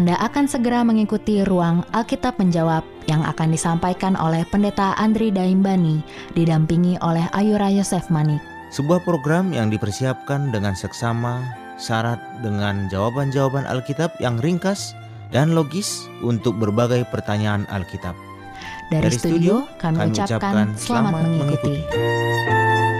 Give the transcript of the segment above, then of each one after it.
Anda akan segera mengikuti ruang Alkitab Menjawab yang akan disampaikan oleh Pendeta Andri Daimbani, didampingi oleh Ayura Yosef Manik. Sebuah program yang dipersiapkan dengan seksama, syarat dengan jawaban-jawaban Alkitab yang ringkas dan logis untuk berbagai pertanyaan Alkitab. Dari, Dari studio, kami, kami ucapkan ucapkan selamat, selamat mengikuti. Pada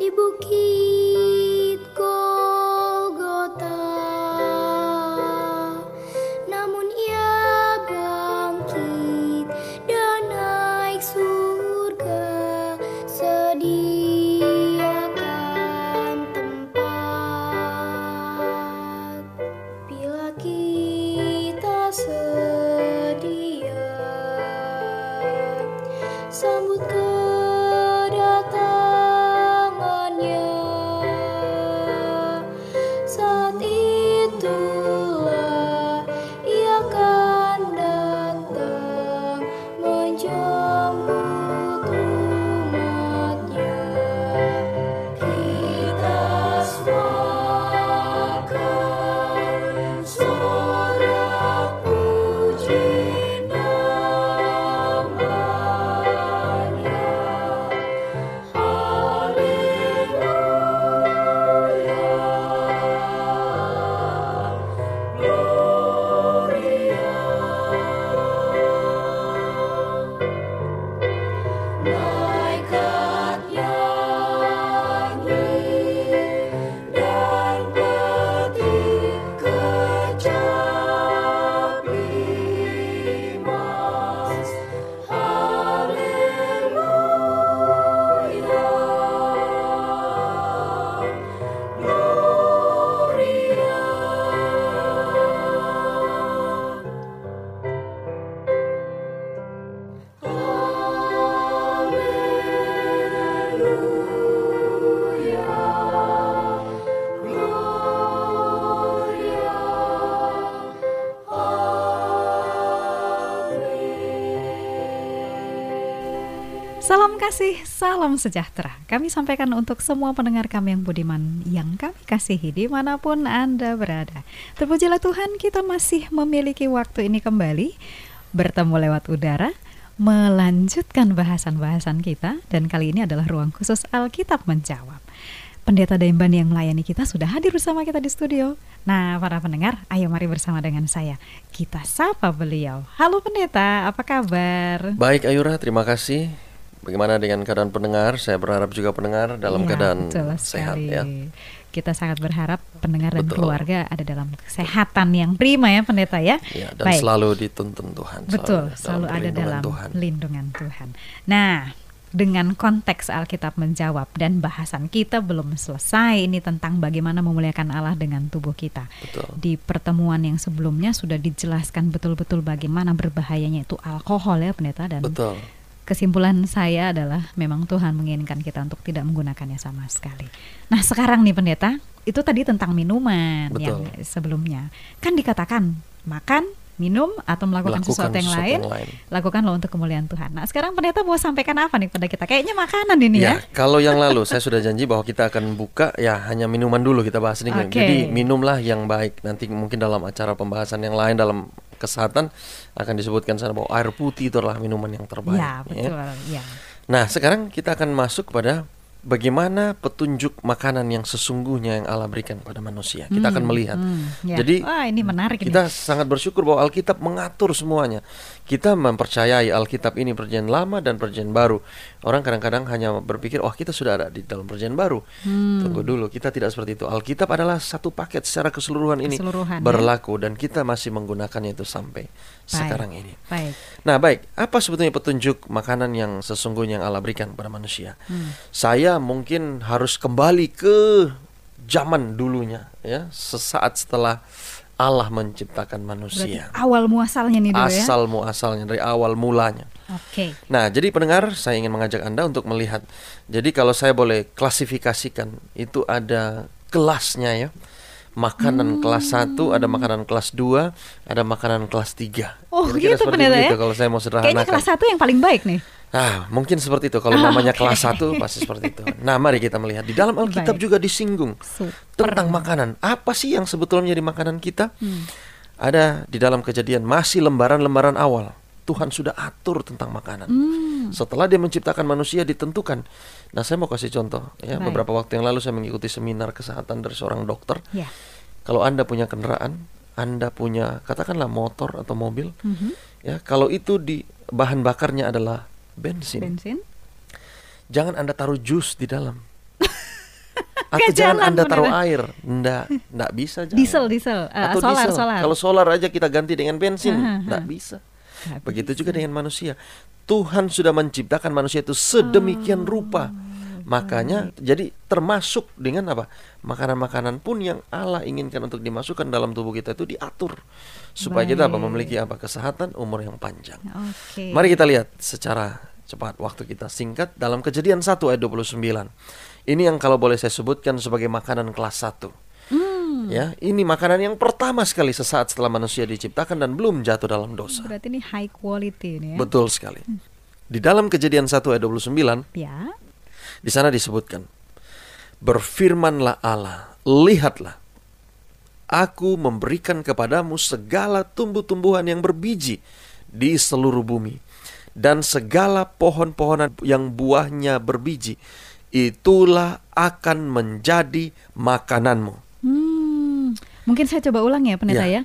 di bukit Salam kasih, salam sejahtera. Kami sampaikan untuk semua pendengar kami yang budiman yang kami kasihi di mana pun Anda berada. Terpujilah Tuhan, kita masih memiliki waktu ini kembali bertemu lewat udara, melanjutkan bahasan-bahasan kita dan kali ini adalah ruang khusus Alkitab menjawab. Pendeta Daimban yang melayani kita sudah hadir bersama kita di studio. Nah, para pendengar, ayo mari bersama dengan saya. Kita sapa beliau. Halo pendeta, apa kabar? Baik Ayura, terima kasih. Bagaimana dengan keadaan pendengar? Saya berharap juga pendengar dalam Iya, keadaan sehat ya. Kita sangat berharap pendengar dan Betul. keluarga ada dalam kesehatan yang prima ya pendeta ya. Ya, dan Baik. selalu dituntun Tuhan. Betul, selalu, selalu ada dalam Tuhan. lindungan Tuhan. Nah, dengan konteks Alkitab menjawab dan bahasan kita belum selesai ini tentang bagaimana memuliakan Allah dengan tubuh kita. Betul. Di pertemuan yang sebelumnya sudah dijelaskan betul-betul bagaimana berbahayanya itu alkohol ya pendeta dan Betul. Kesimpulan saya adalah memang Tuhan menginginkan kita untuk tidak menggunakannya sama sekali. Nah, sekarang nih pendeta, itu tadi tentang minuman Betul. yang sebelumnya. Kan dikatakan makan, minum atau melakukan Melakukan sesuatu yang sesuatu lain, yang lain. lakukanlah untuk kemuliaan Tuhan. Nah, sekarang pendeta mau sampaikan apa nih pada kita? Kayaknya makanan ini ya. Ya, kalau yang lalu saya sudah janji bahwa kita akan buka ya hanya minuman dulu kita bahas ini. Oke. Jadi minumlah yang baik. Nanti mungkin dalam acara pembahasan yang lain dalam kesehatan akan disebutkan sana bahwa air putih itu adalah minuman yang terbaik. Ya, betul. Ya. Nah, sekarang kita akan masuk pada bagaimana petunjuk makanan yang sesungguhnya yang Allah berikan kepada manusia. Kita akan melihat. Hmm, ya. Jadi Wah, ini menarik ini. kita sangat bersyukur bahwa Alkitab mengatur semuanya. Kita mempercayai Alkitab ini perjanjian lama dan perjanjian baru. Orang kadang-kadang hanya berpikir, "Oh, kita sudah ada di dalam perjanjian baru." Hmm. Tunggu dulu, kita tidak seperti itu. Alkitab adalah satu paket secara keseluruhan ini Keseluruhan, ya. berlaku dan kita masih menggunakannya itu sampai sekarang ini. Baik. Nah, baik, apa sebetulnya petunjuk makanan yang sesungguhnya yang Allah berikan kepada manusia? Hmm. Saya mungkin harus kembali ke zaman dulunya, ya, sesaat setelah Allah menciptakan Berarti manusia. awal muasalnya nih dulu ya. Asal muasalnya dari awal mulanya. Oke. Nah, jadi pendengar, saya ingin mengajak Anda untuk melihat. Jadi kalau saya boleh klasifikasikan, itu ada kelasnya ya. Makanan kelas 1, ada makanan kelas 2, ada makanan kelas 3. Oh, Kira-kira gitu seperti begitu ya. Kalau saya mau Kayaknya sederhanakan. kelas satu yang paling baik nih. Ah, mungkin seperti itu. Kalau Ah, namanya oke. kelas 1 pasti seperti itu. Nah, mari kita melihat di dalam Alkitab Baik. juga disinggung Super. tentang makanan. Apa sih yang sebetulnya menjadi makanan kita? Hmm. Ada di dalam kejadian masih lembaran-lembaran awal. Tuhan sudah atur tentang makanan. Hmm. Setelah dia menciptakan manusia ditentukan. Nah, saya mau kasih contoh ya. Baik. Beberapa waktu yang lalu saya mengikuti seminar kesehatan dari seorang dokter. Ya. Kalau Anda punya kendaraan, Anda punya katakanlah motor atau mobil, Mhm. ya, kalau itu di bahan bakarnya adalah bensin, Bensin. jangan Anda taruh jus di dalam. Atau jangan Anda taruh beneran. air. Nggak, nggak bisa jalan. Diesel, diesel. Eh, Atau solar, diesel. solar. Kalau solar aja kita ganti dengan bensin, Aha, nggak aha. bisa. Nggak Begitu bisa. juga dengan manusia. Tuhan sudah menciptakan manusia itu sedemikian rupa. Makanya jadi termasuk dengan apa? Makanan-makanan pun yang Allah inginkan untuk dimasukkan dalam tubuh kita itu diatur supaya kita apa Baik. memiliki apa? kesehatan umur yang panjang. Oke. Mari kita lihat secara cepat waktu kita singkat dalam Kejadian 1 ayat 29. Ini yang kalau boleh saya sebutkan sebagai makanan kelas 1. Hmm. Ya, ini makanan yang pertama sekali sesaat setelah manusia diciptakan dan belum jatuh dalam dosa. Berarti ini high quality ini ya. Betul sekali. Di dalam Kejadian 1 ayat 29 Ya. di sana disebutkan, Berfirmanlah Allah, lihatlah, aku memberikan kepadamu segala tumbuh-tumbuhan yang berbiji di seluruh bumi, dan segala pohon-pohonan yang buahnya berbiji, itulah akan menjadi makananmu. Mungkin saya coba ulang ya pendeta Ya. ya.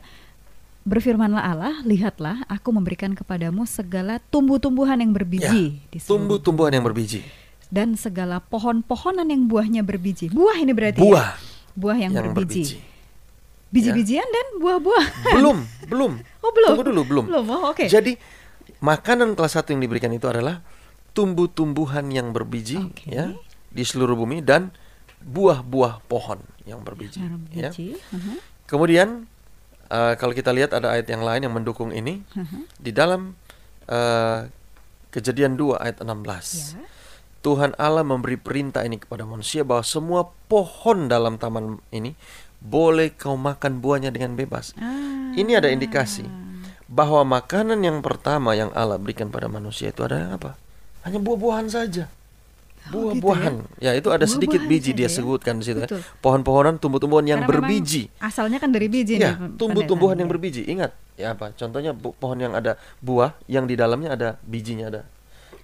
Berfirmanlah Allah, lihatlah aku memberikan kepadamu segala tumbuh-tumbuhan yang berbiji Ya, Tumbuh-tumbuhan yang berbiji. dan segala pohon-pohonan yang buahnya berbiji. Buah ini berarti Buah ya? Buah yang, yang berbiji. berbiji. Biji-bijian dan buah-buah. Belum, belum. Oh, belum. Tunggu dulu, belum. Belum. Oh, oke. Jadi makanan kelas satu yang diberikan itu adalah tumbuh-tumbuhan yang berbiji Oke. ya di seluruh bumi dan buah-buah pohon yang berbiji. Yang ya. berbiji. Mhm. Kemudian eh, kalau kita lihat ada ayat yang lain yang mendukung ini Mhm. di dalam eh, Kejadian 2 ayat 16. Ya. Tuhan Allah memberi perintah ini kepada manusia bahwa semua pohon dalam taman ini boleh kau makan buahnya dengan bebas. Ah. Ini ada indikasi bahwa makanan yang pertama yang Allah berikan pada manusia itu adalah apa? hanya buah-buahan saja. Oh, gitu Buah-buahan. ya? itu ada sedikit Buah-buahan biji dia ya? sebutkan di situ. ya. Pohon-pohonan, tumbuh-tumbuhan yang Karena berbiji. Asalnya kan dari biji Ya, tumbuh-tumbuhan yang berbiji. Ingat, ya apa? Contohnya pohon yang ada buah, yang di dalamnya ada bijinya ada.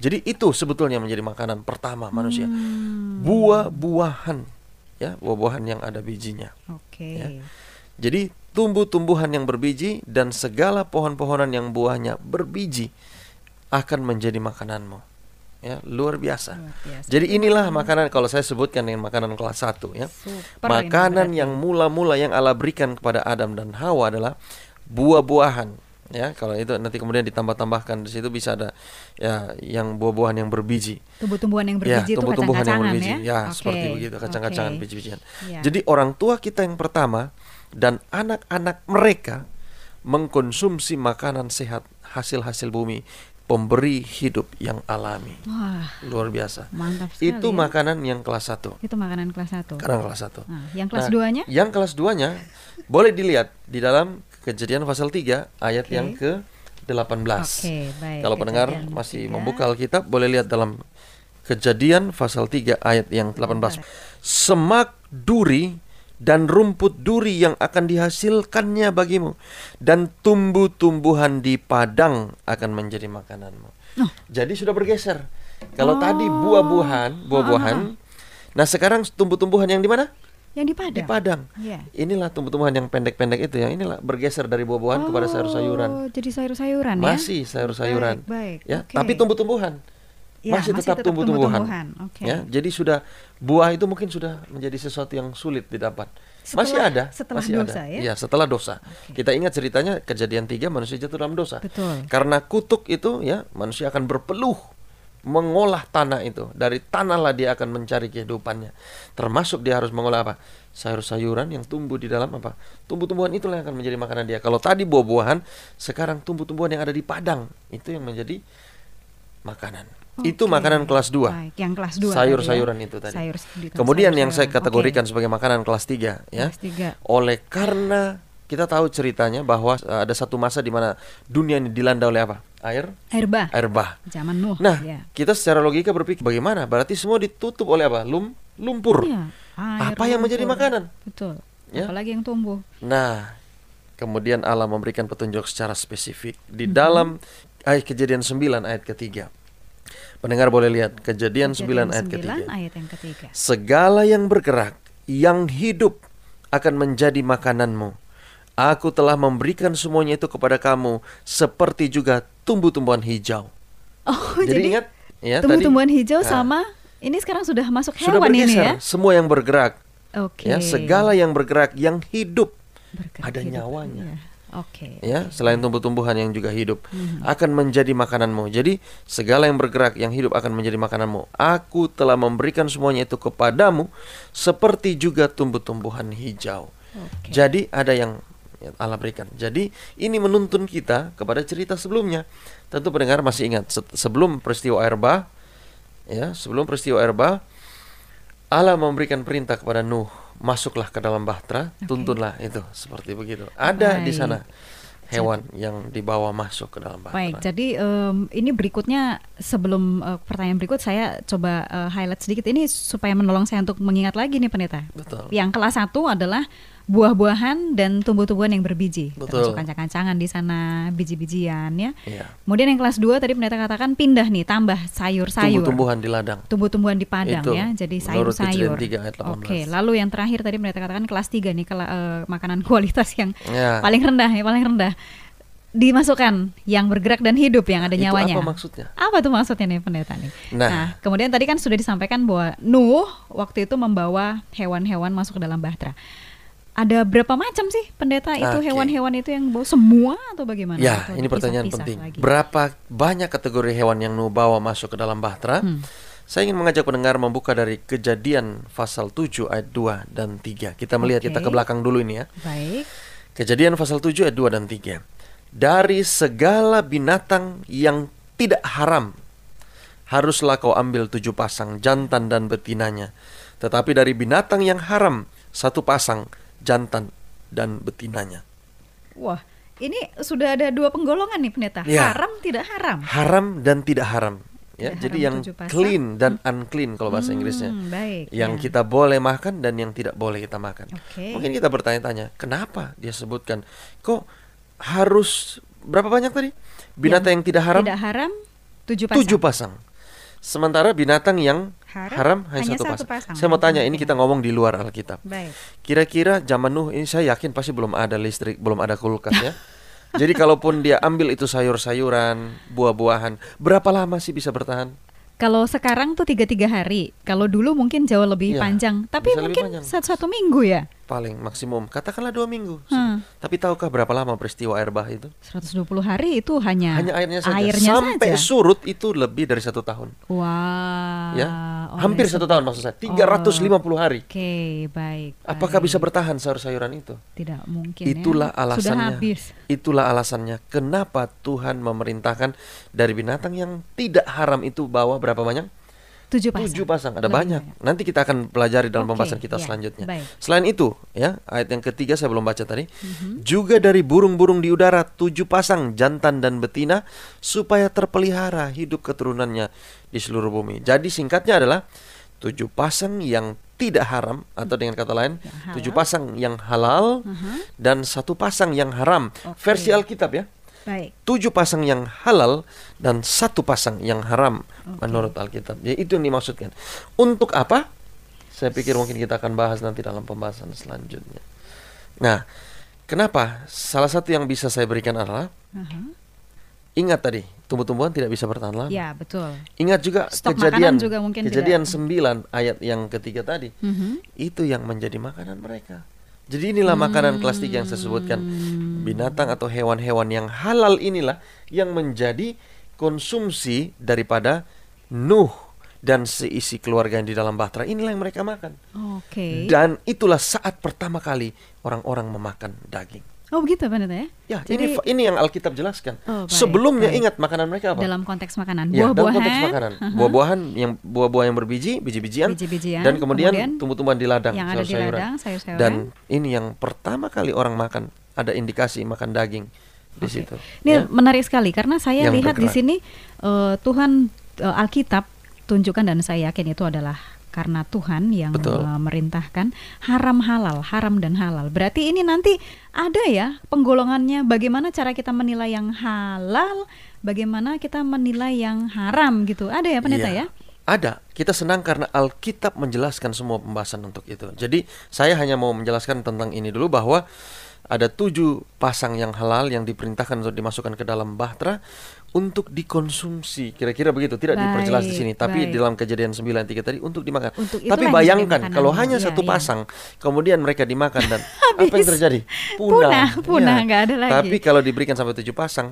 Jadi itu sebetulnya menjadi makanan pertama manusia. Hmm. Buah-buahan, ya, buah-buahan yang ada bijinya. Oke. Ya. Jadi tumbuh-tumbuhan yang berbiji dan segala pohon-pohonan yang buahnya berbiji akan menjadi makananmu. Ya, luar biasa. Luar biasa. Jadi inilah makanan kalau saya sebutkan dengan makanan kelas 1 ya. Super makanan yang mula-mula yang Allah berikan kepada Adam dan Hawa adalah buah-buahan ya. Kalau itu nanti kemudian ditambah-tambahkan di situ bisa ada ya yang buah-buahan yang berbiji. Tumbuh-tumbuhan yang Ya, berbiji itu tumbuh-tumbuhan yang berbiji. ya. Ya, Oke, seperti begitu kacang-kacangan oke. biji-bijian. Ya. Jadi orang tua kita yang pertama dan anak-anak mereka mengkonsumsi makanan sehat hasil-hasil bumi, pemberi hidup yang alami. Wah, Luar biasa. mantap sekali. Itu ya. makanan yang kelas 1. Itu makanan kelas 1. Sekarang kelas 1. Nah, yang kelas Nah, 2-nya? Yang kelas 2-nya boleh dilihat di dalam Kejadian pasal 3 ayat Oke. yang ke 18. Oke, baik. Kalau pendengar Kejadian masih tiga. membuka Alkitab boleh lihat dalam Kejadian pasal 3 ayat yang 18. Semak duri dan rumput duri yang akan dihasilkannya bagimu dan tumbuh-tumbuhan di padang akan menjadi makananmu. Oh. Jadi sudah bergeser. Kalau tadi buah-buahan, buah-buahan. Nah, sekarang tumbuh-tumbuhan yang di mana? Yang di Padang. Di padang. Iya. Inilah tumbuh-tumbuhan yang pendek-pendek itu ya. Inilah bergeser dari buah-buahan kepada sayur-sayuran. Oh, jadi sayur-sayuran ya? Masih sayur-sayuran. Baik, baik, Ya, oke. tapi tumbuh-tumbuhan. Ya, masih, masih tetap, tetap tumbuh-tumbuhan. tumbuh-tumbuhan, oke. Ya, jadi sudah buah itu mungkin sudah menjadi sesuatu yang sulit didapat. Setelah- masih ada, setelah masih dosa ada. ya? Iya, setelah dosa. Kita ingat ceritanya kejadian tiga manusia jatuh dalam dosa. Betul. Karena kutuk itu ya, manusia akan berpeluh mengolah tanah itu. Dari tanah lah dia akan mencari kehidupannya. Termasuk dia harus mengolah apa? Sayur-sayuran yang tumbuh di dalam apa? Tumbuh-tumbuhan itulah yang akan menjadi makanan dia. Kalau tadi buah-buahan, sekarang tumbuh-tumbuhan yang ada di padang itu yang menjadi makanan. Itu Oke. makanan kelas 2. Baik, yang kelas 2 Sayur-sayuran itu tadi. Sayur, di- Kemudian yang saya kategorikan Oke. sebagai makanan kelas 3 ya. Kelas tiga. Oleh karena kita tahu ceritanya bahwa uh, ada satu masa di mana dunia ini dilanda oleh apa? Air, Air bah. air bah. Zaman Nuh. Nah, ya. kita secara logika berpikir bagaimana? Berarti semua ditutup oleh apa? Lum, lumpur. Iya, air, Apa yang menjadi lumpur. makanan? Betul. Ya. Apalagi yang tumbuh. Nah, kemudian Allah memberikan petunjuk secara spesifik di Mhm. dalam ayat kejadian 9 ayat ketiga. Pendengar boleh lihat kejadian, 9 ayat 9 ketiga. ayat yang ketiga. Segala yang bergerak, yang hidup akan menjadi makananmu. Aku telah memberikan semuanya itu kepada kamu seperti juga tumbuh-tumbuhan hijau. Oh, jadi, jadi, ingat ya tumbuh-tumbuhan hijau nah, sama ini sekarang sudah masuk sudah hewan ini bergeser ya. semua yang bergerak Oke. ya segala yang bergerak yang hidup Bergerak ada hidup. nyawanya. Iya. Oke. ya selain tumbuh-tumbuhan yang juga hidup Mhm. akan menjadi makananmu. Jadi segala yang bergerak yang hidup akan menjadi makananmu. Aku telah memberikan semuanya itu kepadamu seperti juga tumbuh-tumbuhan hijau. Oke. Jadi ada yang ya, Allah berikan. Jadi ini menuntun kita kepada cerita sebelumnya. Tentu pendengar masih ingat se- sebelum peristiwa air bah ya, sebelum peristiwa air bah Allah memberikan perintah kepada Nuh, masuklah ke dalam bahtera, Oke. tuntunlah itu seperti begitu. Ada di Baik. sana hewan yang dibawa masuk ke dalam bahtera. Baik, jadi em, ini berikutnya sebelum eh, pertanyaan berikut saya coba eh, highlight sedikit ini supaya menolong saya untuk mengingat lagi nih pendeta. Betul. Yang kelas satu adalah buah-buahan dan tumbuh-tumbuhan yang berbiji, Betul. termasuk kancang-kancangan di sana, biji-bijian ya. Iya. Kemudian yang kelas 2 tadi pendeta katakan pindah nih, tambah sayur-sayur. Tumbuh-tumbuhan di ladang. Tumbuh-tumbuhan di padang Itu, ya, jadi sayur-sayur. Kejadian 3 ayat 18. Oke, lalu yang terakhir tadi pendeta katakan kelas 3 nih, kela- eh, makanan kualitas yang Ya. paling rendah ya, paling rendah. Dimasukkan yang bergerak dan hidup yang ada Itu nyawanya. apa maksudnya? Apa tuh maksudnya nih pendeta nih? Nah. kemudian tadi kan sudah disampaikan bahwa Nuh waktu itu membawa hewan-hewan masuk ke dalam bahtera. Ada berapa macam sih pendeta itu hewan-hewan itu yang bawa semua atau bagaimana? Ya, Atau ini pertanyaan penting. lagi? Berapa banyak kategori hewan yang Nuh bawa masuk ke dalam bahtera? Hmm. Saya ingin mengajak pendengar membuka dari Kejadian pasal 7 ayat 2 dan 3. Kita melihat kita Oke. ke belakang dulu ini ya. Baik. Kejadian pasal 7 ayat 2 dan 3. Dari segala binatang yang tidak haram haruslah kau ambil tujuh pasang jantan dan betinanya. Tetapi dari binatang yang haram satu pasang jantan dan betinanya. Wah, ini sudah ada dua penggolongan nih pendeta. Ya. Haram tidak haram. Haram dan tidak haram. ya. Tidak Jadi haram yang clean dan unclean kalau bahasa Inggrisnya. Hmm, baik. Yang ya. kita boleh makan dan yang tidak boleh kita makan. Oke. Mungkin kita bertanya-tanya, kenapa dia sebutkan kok harus berapa banyak tadi? Binatang yang, tidak haram tidak haram tujuh pasang. tujuh pasang. Sementara binatang yang Haram haram, hanya, hanya satu, pasang. pasang. Saya mau tanya, ini kita ngomong di luar Alkitab. Baik. Kira-kira zaman Nuh ini saya yakin pasti belum ada listrik, belum ada kulkas ya. Jadi kalaupun dia ambil itu sayur-sayuran, buah-buahan, berapa lama sih bisa bertahan? Kalau sekarang tuh tiga tiga hari. Kalau dulu mungkin jauh lebih Iya, panjang. Tapi mungkin satu satu minggu ya. Paling maksimum, katakanlah dua minggu. Hmm. Tapi tahukah berapa lama peristiwa air bah itu? 120 hari itu hanya Hanya airnya saja. airnya Sampai saja. surut itu lebih dari satu tahun. Wah. ya, oleh hampir satu tahun maksud saya. 350 hari. Oke, baik. Apakah baik. bisa bertahan sayur-sayuran itu? Tidak mungkin Itulah ya. Sudah alasannya. habis. Itulah alasannya kenapa Tuhan memerintahkan dari binatang yang tidak haram itu bawa berapa banyak? Tujuh pasang. Tujuh pasang. Ada Lebih banyak. Nanti kita akan pelajari dalam Oke, pembahasan kita ya, selanjutnya. baik. Selain itu, ya ayat yang ketiga saya belum baca tadi. Mhm. Juga dari burung-burung di udara tujuh pasang jantan dan betina supaya terpelihara hidup keturunannya di seluruh bumi. Jadi singkatnya adalah tujuh pasang yang tidak haram atau dengan kata lain halal. tujuh pasang yang halal Mhm. dan satu pasang yang haram. Oke. Versi Alkitab ya Baik. tujuh pasang yang halal dan satu pasang yang haram Oke. menurut Alkitab. Jadi itu yang dimaksudkan. Untuk apa? Saya pikir mungkin kita akan bahas nanti dalam pembahasan selanjutnya. Nah, kenapa? Salah satu yang bisa saya berikan adalah Aha. ingat tadi tumbuh-tumbuhan tidak bisa bertahan lama. Ya, betul. Ingat juga Stok kejadian juga mungkin kejadian tidak- 9 ayat yang ketiga tadi. Mhm. Itu yang menjadi makanan mereka. Jadi inilah makanan kelas tiga yang saya sebutkan. Hmm. Binatang atau hewan-hewan yang halal inilah yang menjadi konsumsi daripada Nuh dan seisi keluarga yang di dalam bahtera. Inilah yang mereka makan. Oke. Dan itulah saat pertama kali orang-orang memakan daging. Oh, begitu pendeta ya? Ya, Jadi, ini ini yang Alkitab jelaskan. Oh, baik, Sebelumnya baik. ingat makanan mereka apa? dalam konteks makanan, Ya, dalam buah-buahan. konteks makanan. Aha. Buah-buahan yang buah-buah yang berbiji, biji-bijian, Biji-bijian, dan kemudian, kemudian tumbuh-tumbuhan di ladang, yang ada di ladang, sayur-sayuran. Dan ini yang pertama kali orang makan, ada indikasi makan daging di Oke. situ. Ini ya. menarik sekali karena saya Yang lihat di bergerak. sini eh, Tuhan eh, Alkitab tunjukkan dan saya yakin itu adalah karena Tuhan yang Betul. memerintahkan haram halal, haram dan halal. Berarti ini nanti ada ya penggolongannya bagaimana cara kita menilai yang halal, bagaimana kita menilai yang haram gitu. Ada ya pendeta Iya. ya? Ada. Kita senang karena Alkitab menjelaskan semua pembahasan untuk itu. Jadi saya hanya mau menjelaskan tentang ini dulu bahwa ada tujuh pasang yang halal yang diperintahkan untuk dimasukkan ke dalam bahtera untuk dikonsumsi. Kira-kira begitu. Tidak diperjelas di Baik, sini, tapi baik. dalam kejadian 9 3 tadi untuk dimakan. Untuk tapi bayangkan kalau hanya Iya, satu iya. pasang, kemudian mereka dimakan dan apa yang terjadi? Punah, punah, Iya. nggak ada lagi. Tapi kalau diberikan sampai tujuh pasang,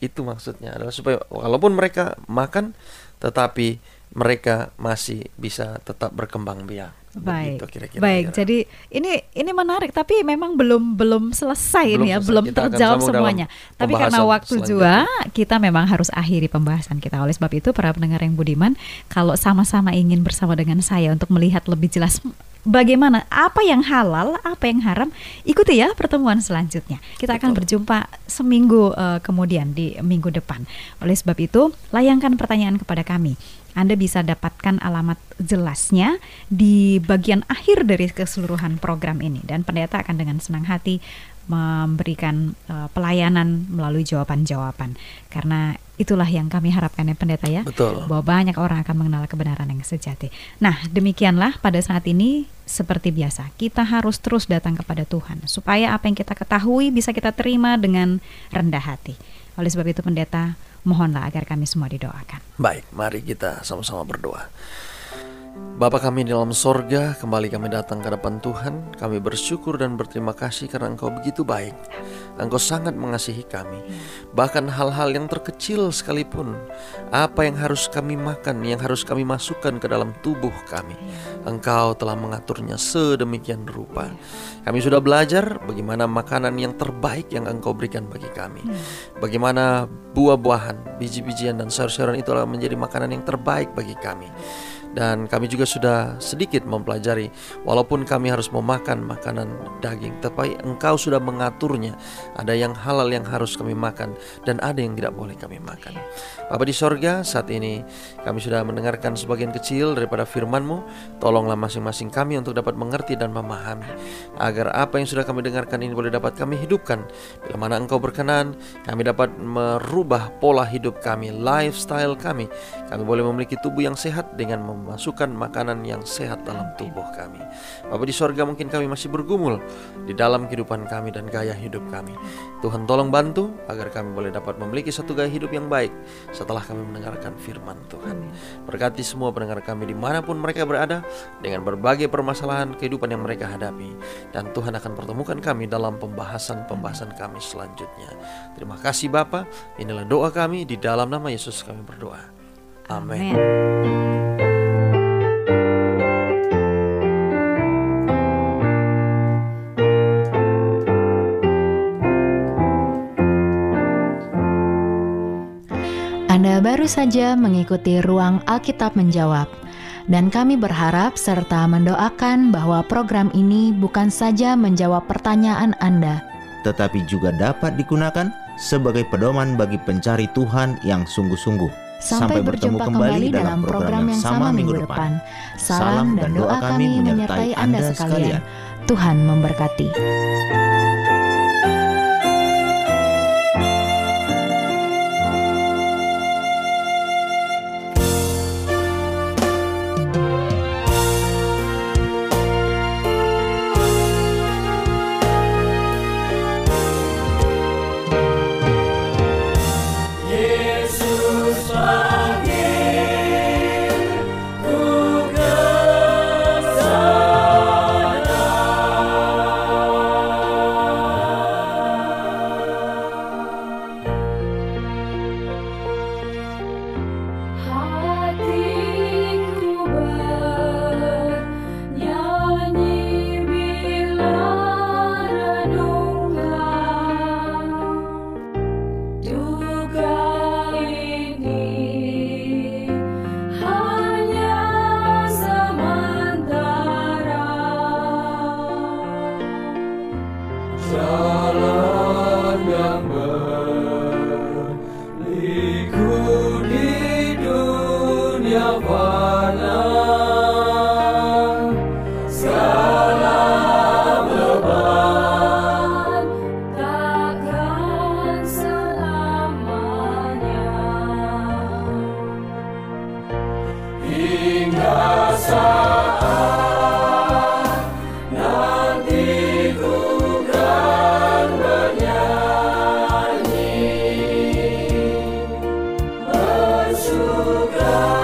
itu maksudnya adalah supaya walaupun mereka makan, tetapi mereka masih bisa tetap berkembang biak. Baik, Begitu kira-kira. baik. Jadi ini ini menarik, tapi memang belum belum selesai Belum ini ya, selesai. belum Kita terjawab semuanya. Tapi karena waktu juga, kita memang harus akhiri pembahasan kita. Oleh sebab itu, para pendengar yang budiman, kalau sama-sama ingin bersama dengan saya untuk melihat lebih jelas bagaimana apa yang halal, apa yang haram, ikuti ya pertemuan selanjutnya. Kita akan berjumpa seminggu eh, kemudian di minggu depan. Oleh sebab itu, layangkan pertanyaan kepada kami. Anda bisa dapatkan alamat jelasnya di bagian akhir dari keseluruhan program ini dan pendeta akan dengan senang hati memberikan eh, pelayanan melalui jawaban-jawaban karena itulah yang kami harapkan ya pendeta ya Betul. bahwa banyak orang akan mengenal kebenaran yang sejati. Nah, demikianlah pada saat ini seperti biasa, kita harus terus datang kepada Tuhan supaya apa yang kita ketahui bisa kita terima dengan rendah hati. Oleh sebab itu pendeta, mohonlah agar kami semua didoakan. Baik, mari kita sama-sama berdoa. Bapa kami di dalam sorga, kembali kami datang ke depan Tuhan. Kami bersyukur dan berterima kasih karena Engkau begitu baik. Engkau sangat mengasihi kami. Bahkan hal-hal yang terkecil sekalipun, apa yang harus kami makan, yang harus kami masukkan ke dalam tubuh kami. Engkau telah mengaturnya sedemikian rupa. Kami sudah belajar bagaimana makanan yang terbaik yang Engkau berikan bagi kami. Bagaimana buah-buahan, biji-bijian dan sayur-sayuran itu adalah menjadi makanan yang terbaik bagi kami. Dan kami juga sudah sedikit mempelajari walaupun kami harus memakan makanan daging, tapi Engkau sudah mengaturnya. Ada yang halal yang harus kami makan dan ada yang tidak boleh kami makan. Bapa di sorga, saat ini kami sudah mendengarkan sebagian kecil daripada firman-Mu. Tolonglah masing-masing kami untuk dapat mengerti dan memahami. Agar apa yang sudah kami dengarkan ini boleh dapat kami hidupkan. Bila mana Engkau berkenan, kami dapat merubah pola hidup kami, lifestyle kami. Kami boleh memiliki tubuh yang sehat dengan memasukkan makanan yang sehat dalam tubuh kami. Bapak di sorga mungkin kami masih bergumul di dalam kehidupan kami dan gaya hidup kami. Tuhan tolong bantu agar kami boleh dapat memiliki satu gaya hidup yang baik setelah kami mendengarkan firman Tuhan. Berkati semua pendengar kami di mana pun mereka berada dengan berbagai permasalahan kehidupan yang mereka hadapi. Dan Tuhan akan pertemukan kami dalam pembahasan-pembahasan kami selanjutnya. Terima kasih Bapak. Inilah doa kami di dalam nama Yesus kami berdoa. Amin. Baru saja mengikuti ruang Alkitab menjawab. Dan kami berharap serta mendoakan bahwa program ini bukan saja menjawab pertanyaan Anda, tetapi juga dapat digunakan sebagai pedoman bagi pencari Tuhan yang sungguh-sungguh. Sampai, berjumpa kembali dalam program yang sama minggu depan. Salam dan doa kami menyertai Anda sekalian. Tuhan memberkati. God.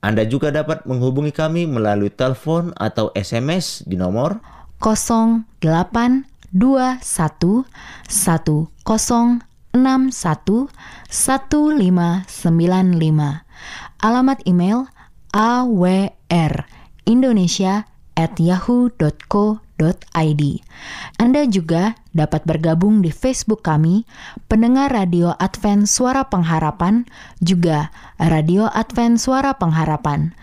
Anda juga dapat menghubungi kami melalui telepon atau SMS di nomor 082110611595. Alamat email awrindonesia@yahoo.co.id. Anda juga dapat bergabung di Facebook kami, pendengar Radio Advent Suara Pengharapan, juga Radio Advent Suara Pengharapan.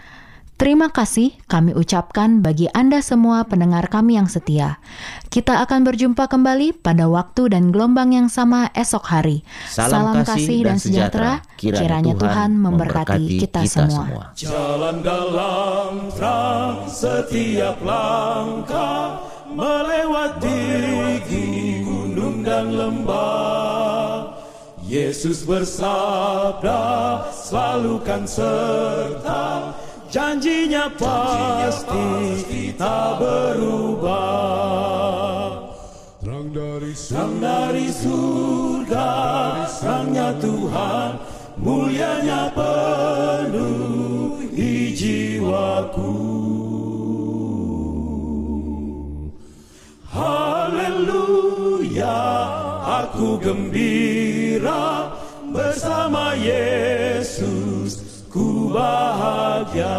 Terima kasih kami ucapkan bagi Anda semua pendengar kami yang setia. Kita akan berjumpa kembali pada waktu dan gelombang yang sama esok hari. Salam kasih dan sejahtera. Kiranya, Tuhan memberkati kita, semua. Jalan dalam terang setiap langkah melewati gunung dan lembah. Yesus bersabda selalu kan serta janjinya pasti tak berubah. Terang dari surga, dari surga, terangnya Tuhan, mulianya penuhi jiwaku. Haleluya, aku gembira bersama Yesus, ku bahagia.